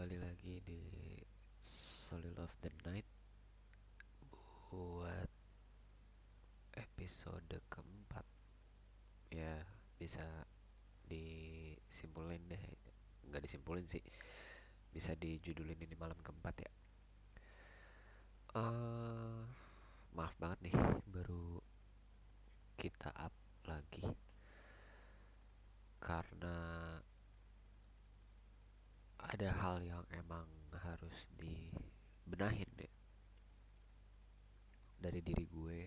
kembali lagi di Solid of the Night buat episode keempat. Ya bisa disimpulin deh. Nggak disimpulin sih. Bisa dijudulin ini malam keempat ya. Uh, maaf banget nih baru kita up lagi. Karena ada hal yang emang harus dibenahin deh. Dari diri gue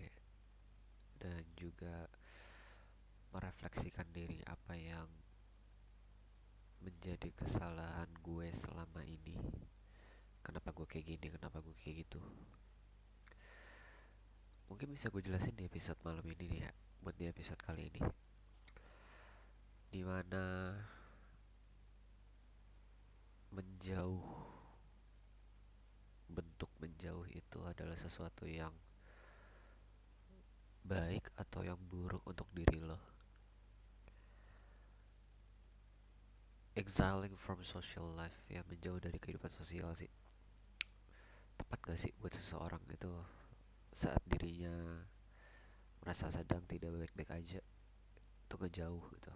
dan juga merefleksikan diri apa yang menjadi kesalahan gue selama ini. Kenapa gue kayak gini kenapa gue kayak gitu. Mungkin bisa gue jelasin di episode malam ini nih ya buat di episode kali ini. Di mana menjauh. Bentuk menjauh itu adalah sesuatu yang baik atau yang buruk untuk diri lo. Exiling from social life ya menjauh dari kehidupan sosial sih. Tepat gak sih buat seseorang itu saat dirinya merasa sedang tidak baik-baik aja itu ngejauh gitu.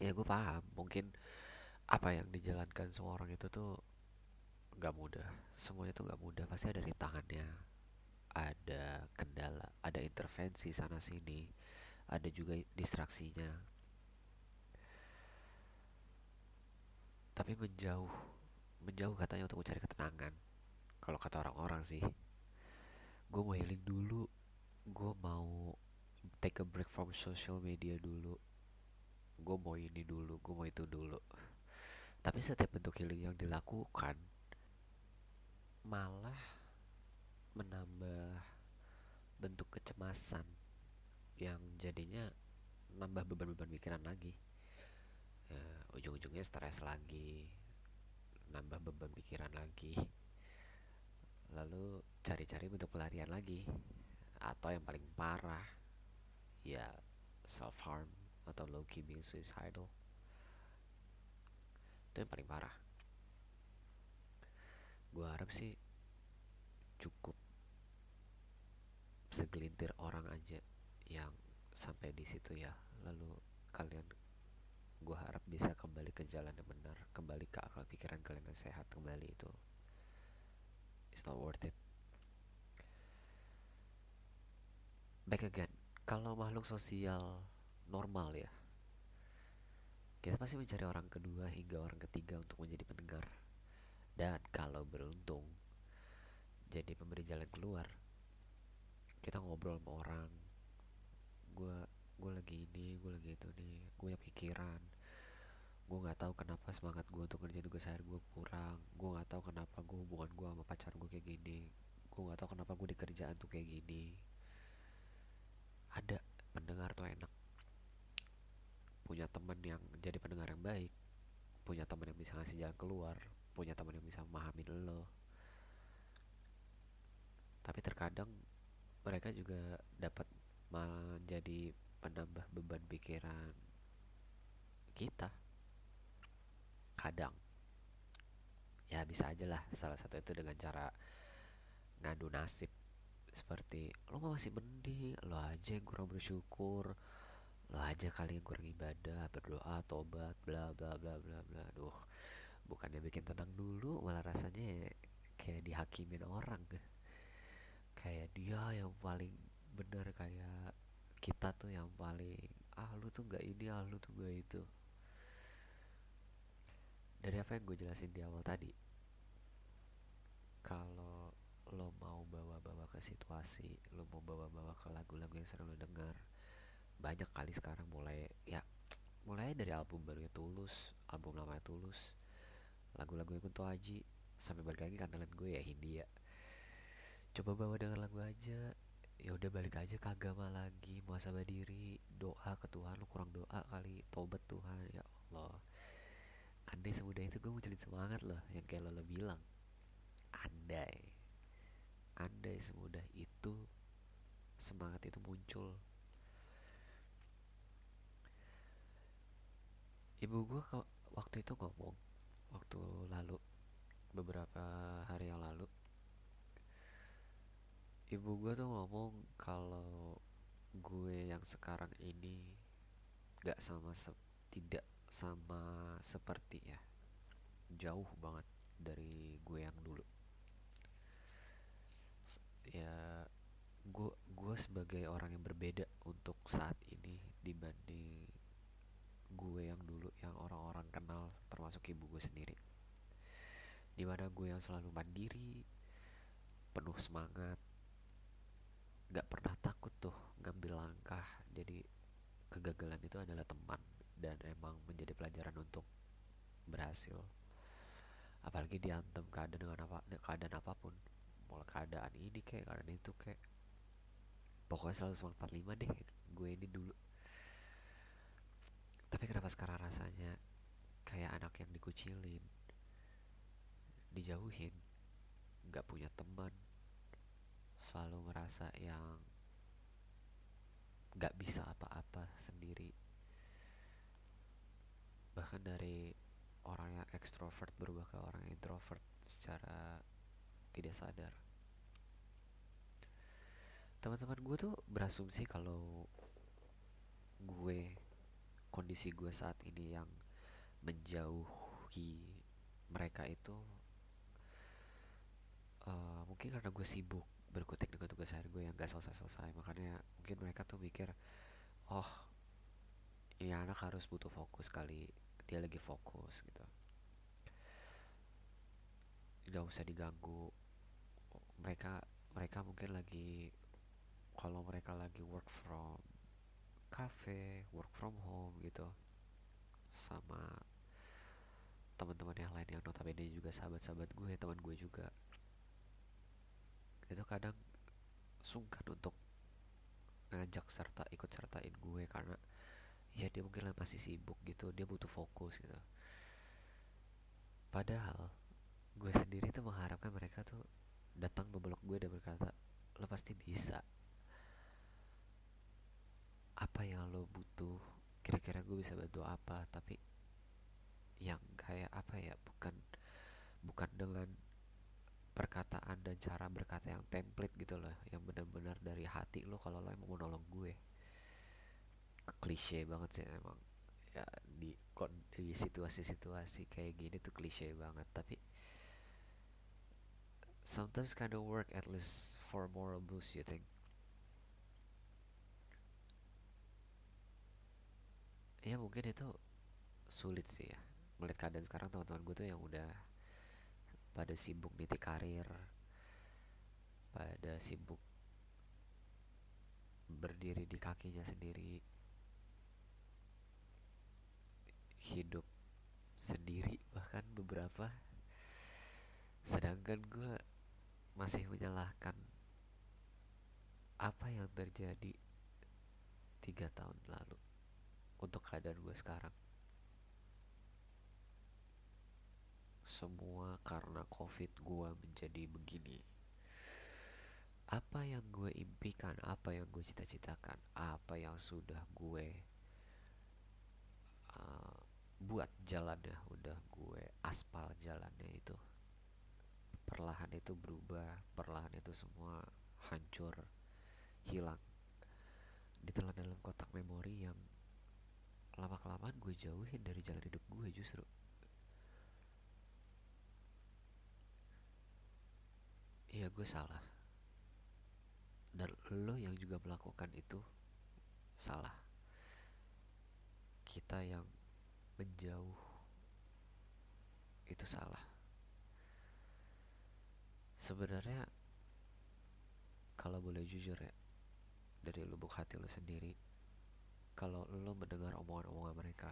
Ya gue paham. Mungkin apa yang dijalankan semua orang itu tuh nggak mudah. Semuanya tuh nggak mudah. Pasti ada rintangannya. Ada kendala ada intervensi sana sini. Ada juga distraksinya. Tapi menjauh menjauh katanya untuk mencari ketenangan. Kalau kata orang-orang sih gue mau healing dulu. Gue mau take a break from social media dulu. Gue mau ini dulu. Gue mau itu dulu tapi setiap bentuk healing yang dilakukan malah menambah bentuk kecemasan yang jadinya nambah beban-beban pikiran lagi. Ya, ujung-ujungnya stres lagi nambah beban pikiran lagi. Lalu cari-cari bentuk pelarian lagi. Atau yang paling parah ya self harm atau low key being suicidal itu yang paling parah. Gue harap sih cukup segelintir orang aja yang sampai di situ ya. Lalu kalian gue harap bisa kembali ke jalan yang benar kembali ke akal pikiran kalian yang sehat kembali itu. It's not worth it. Back again. Kalau makhluk sosial normal ya kita pasti mencari orang kedua hingga orang ketiga untuk menjadi pendengar. Dan kalau beruntung jadi pemberi jalan keluar, kita ngobrol sama orang. Gue gue lagi ini, gue lagi itu nih, gue punya pikiran. Gue nggak tahu kenapa semangat gue untuk kerja tugas akhir gue kurang. Gue nggak tahu kenapa gue hubungan gue sama pacar gue kayak gini. Gue nggak tahu kenapa gue di kerjaan tuh kayak gini. Ada pendengar tuh enak punya teman yang jadi pendengar yang baik punya teman yang bisa ngasih jalan keluar punya teman yang bisa memahami lo. Tapi terkadang mereka juga dapat menjadi penambah beban pikiran kita. Kadang. Ya bisa aja lah. Salah satu itu dengan cara ngadu nasib. Seperti lo masih mending? Lo aja yang kurang bersyukur lo aja kali yang kurang ibadah berdoa tobat bla bla bla bla bla. Duh bukannya bikin tenang dulu malah rasanya kayak dihakimin orang. Kayak dia yang paling benar kayak kita tuh yang paling ah lu tuh nggak ini ah lu tuh gak itu. Dari apa yang gue jelasin di awal tadi kalau lo mau bawa-bawa ke situasi lo mau bawa-bawa ke lagu-lagu yang sering lo dengar banyak kali sekarang mulai ya mulai dari album barunya Tulus album lamanya Tulus lagu-lagu yang Kunto Aji sampai balik lagi kandalan gue ya Hindia. Coba bawa dengan lagu aja. Ya udah balik aja ke agama lagi muasabah diri doa ke Tuhan lu kurang doa kali tobat Tuhan ya Allah. Andai semudah itu gue munculin semangat loh yang kayak lo, lo bilang. Andai andai semudah itu semangat itu muncul ibu gue waktu itu ngomong waktu lalu beberapa hari yang lalu ibu gue tuh ngomong kalau gue yang sekarang ini gak sama se tidak sama seperti ya jauh banget dari gue yang dulu. Ya gue gue sebagai orang yang berbeda untuk saat ini dibanding gue yang dulu yang orang-orang kenal termasuk ibu gue sendiri. Di mana gue yang selalu mandiri penuh semangat gak pernah takut tuh ngambil langkah. Jadi kegagalan itu adalah teman dan emang menjadi pelajaran untuk berhasil. Apalagi diantem keadaan dengan apa keadaan apa pun mau keadaan ini kayak keadaan itu kayak pokoknya selalu semangat 45 deh. Gue ini dulu tapi kenapa sekarang rasanya kayak anak yang dikucilin dijauhin gak punya teman selalu merasa yang gak bisa apa-apa sendiri. Bahkan dari orang yang ekstrovert berubah ke orang introvert secara tidak sadar. Teman-teman gue tuh berasumsi kalau gue kondisi gue saat ini yang menjauhi mereka itu uh, mungkin karena gue sibuk berkutik dengan tugas hari gue yang gak selesai-selesai. Makanya mungkin mereka tuh mikir oh ini anak harus butuh fokus kali dia lagi fokus gitu. Nggak usah diganggu. Mereka mereka mungkin lagi kalau mereka lagi work from cafe work from home gitu. Sama teman-teman yang lain yang notabene juga sahabat-sahabat gue teman gue juga. Itu kadang sungkan untuk ngajak serta ikut sertain gue karena ya dia mungkin masih sibuk gitu dia butuh fokus gitu. Padahal gue sendiri tuh mengharapkan mereka tuh datang memeluk gue dan berkata lo pasti bisa apa yang lo butuh kira-kira gue bisa bantu apa tapi yang kayak apa ya bukan bukan dengan perkataan dan cara berkata yang template gitu loh yang benar-benar dari hati lo kalau lo emang mau nolong gue. Klise banget sih emang. Ya di di situasi-situasi kayak gini tuh klise banget tapi sometimes kind of work at least for moral boost you think ya mungkin itu sulit sih ya. Melihat keadaan sekarang teman-teman gue tuh yang udah pada sibuk niti karir pada sibuk berdiri di kakinya sendiri hidup sendiri bahkan beberapa. Sedangkan gue masih menyalahkan apa yang terjadi tiga tahun lalu untuk keadaan gue sekarang. Semua karena covid gue menjadi begini. Apa yang gue impikan apa yang gue cita-citakan apa yang sudah gue uh, buat jalannya udah gue aspal jalannya itu. Perlahan itu berubah perlahan itu semua hancur hilang. Ditelan dalam kotak memori yang lama kelamaan gue jauhin dari jalan hidup gue justru. Iya gue salah. Dan lo yang juga melakukan itu Salah. Kita yang menjauh Itu salah. Sebenarnya Kalau boleh jujur ya Dari lubuk hati lo sendiri Kalau lo mendengar omongan-omongan mereka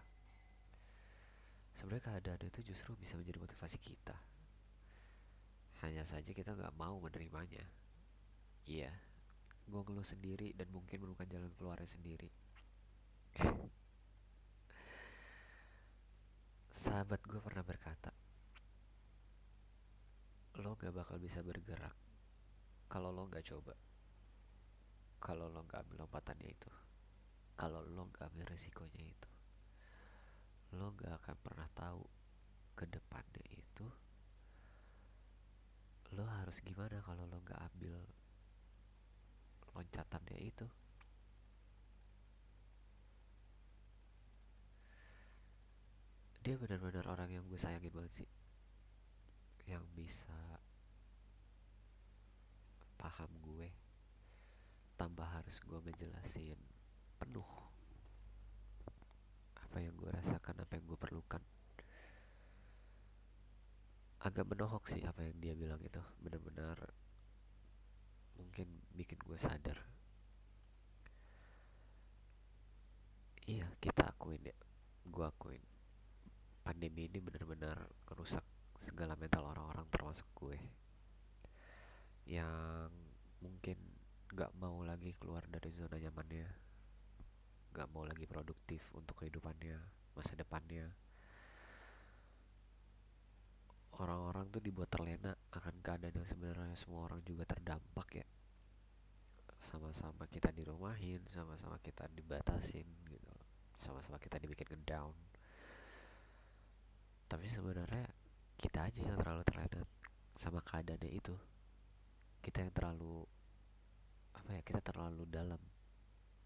Sebenarnya keadaan itu justru bisa menjadi motivasi kita hanya saja kita nggak mau menerimanya. Iya, gue ngeluh sendiri dan mungkin menemukan jalan keluarnya sendiri. Sahabat gue pernah berkata, lo gak bakal bisa bergerak kalau lo gak coba. Kalau lo gak ambil lompatannya itu kalau lo gak ambil resikonya itu lo gak akan pernah tahu ke depannya itu lo harus gimana kalau lo gak ambil loncatannya itu? Dia benar-benar orang yang gue sayangin banget sih yang bisa paham gue tambah harus gue ngejelasin penuh. Apa yang gue rasakan apa yang gue perlukan. Agak menohok sih apa yang dia bilang itu. Benar-benar mungkin bikin gue sadar. Iya kita akuin ya. Gue akuin. Pandemi ini benar-benar merusak segala mental orang-orang termasuk gue. Yang mungkin gak mau lagi keluar dari zona nyamannya gak mau lagi produktif untuk kehidupannya masa depannya. Orang-orang tuh dibuat terlena akan keadaan yang sebenarnya semua orang juga terdampak ya. Sama-sama kita dirumahin sama-sama kita dibatasin gitu. Sama-sama kita dibikin ngedown. Tapi sebenarnya kita aja yang terlalu terlena sama keadaannya itu. Kita yang terlalu apa ya kita terlalu dalam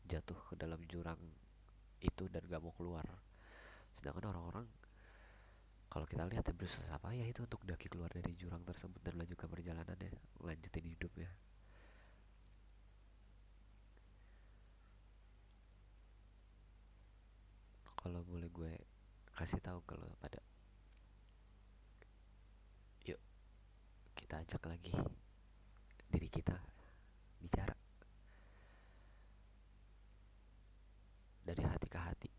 jatuh ke dalam jurang itu dan gak mau keluar. Sedangkan orang-orang kalau kita lihat ya berusaha apa ya itu untuk daki keluar dari jurang tersebut dan melanjutkan perjalanannya lanjutin hidupnya kalau boleh gue kasih tahu kalau pada kita ajak lagi diri kita bicara dari hati ke hati.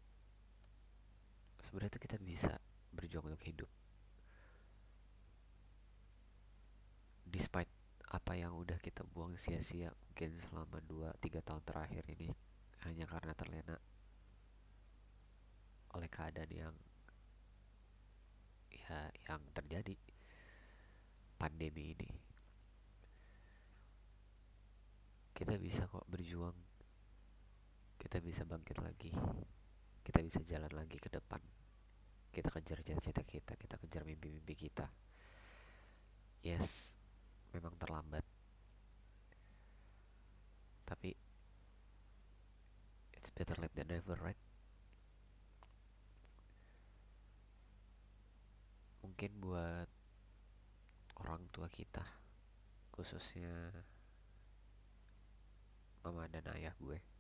Sebenarnya itu kita bisa berjuang untuk hidup. Despite apa yang udah kita buang sia-sia mungkin selama 2-3 tahun terakhir ini hanya karena terlena oleh keadaan yang ya yang terjadi pandemi ini. Kita bisa kok berjuang kita bisa bangkit lagi. Kita bisa jalan lagi ke depan. Kita kejar cita-cita kita kita kejar mimpi-mimpi kita. Yes memang terlambat. Tapi it's better late than never right? Mungkin buat orang tua kita khususnya mama dan ayah gue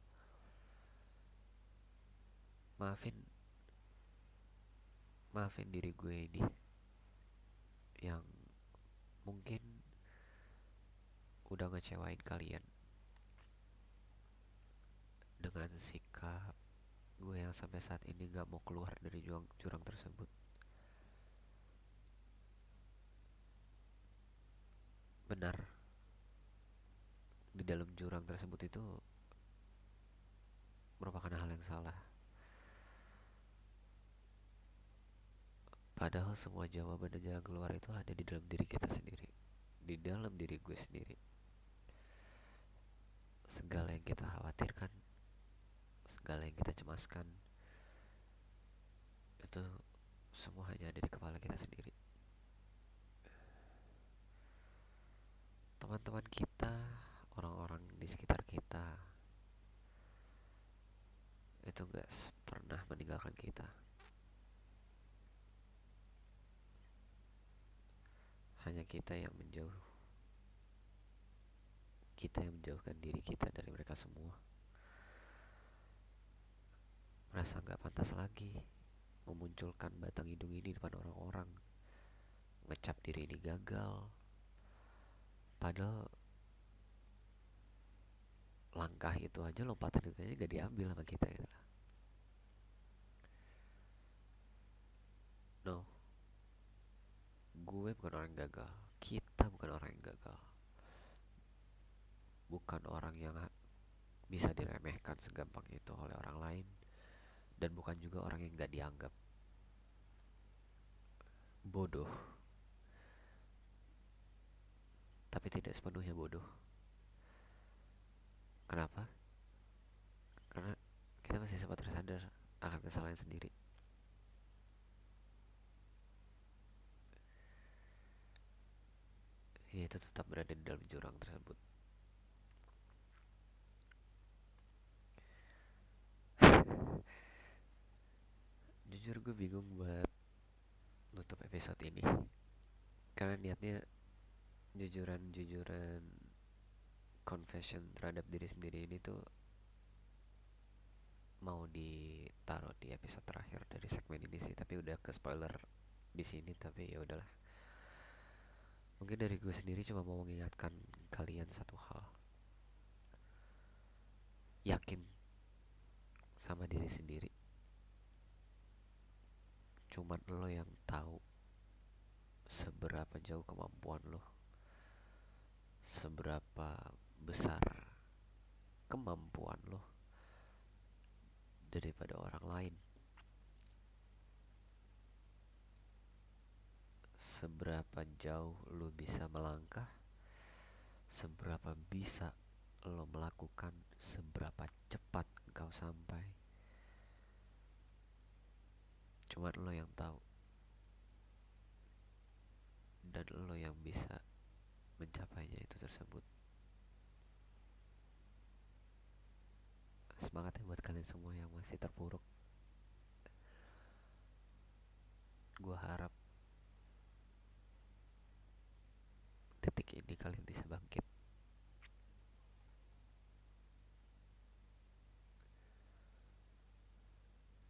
maafin maafin diri gue ini yang mungkin udah ngecewain kalian dengan sikap gue yang sampai saat ini gak mau keluar dari jurang, jurang tersebut benar di dalam jurang tersebut itu merupakan hal yang salah. Padahal semua jawaban dan jalan keluar itu ada di dalam diri kita sendiri, di dalam diri gue sendiri. Segala yang kita khawatirkan, segala yang kita cemaskan, itu semua hanya ada di kepala kita sendiri. teman-teman kita, orang-orang di sekitar kita itu gak pernah meninggalkan kita. Hanya kita yang menjauh. Kita yang menjauhkan diri kita dari mereka semua. Merasa gak pantas lagi memunculkan batang hidung ini di depan orang-orang. Ngecap diri ini gagal padahal langkah itu aja lompatan itu aja gak diambil sama kita gitu no gue bukan orang yang gagal kita bukan orang yang gagal bukan orang yang bisa diremehkan segampang itu oleh orang lain dan bukan juga orang yang gak dianggap bodoh tapi tidak sepenuhnya bodoh. Kenapa? Karena kita masih sempat tersadar akan kesalahan sendiri. Ya itu itu tetap berada di dalam jurang tersebut. Jujur gue bingung buat nutup episode ini. Karena niatnya jujuran-jujuran confession terhadap diri sendiri ini tuh mau ditaruh di episode terakhir dari segmen ini sih. Tapi udah ke spoiler di sini tapi ya udahlah mungkin dari gue sendiri cuma mau mengingatkan kalian satu hal. Yakin sama diri sendiri. Cuman lo yang tahu seberapa jauh kemampuan lo seberapa besar kemampuan lo daripada orang lain seberapa jauh lo bisa melangkah seberapa bisa lo melakukan seberapa cepat engkau sampai. Cuman lo yang tahu. Dan lo yang bisa mencapainya itu tersebut. Semangat ya buat kalian semua yang masih terpuruk. Gue harap detik ini kalian bisa bangkit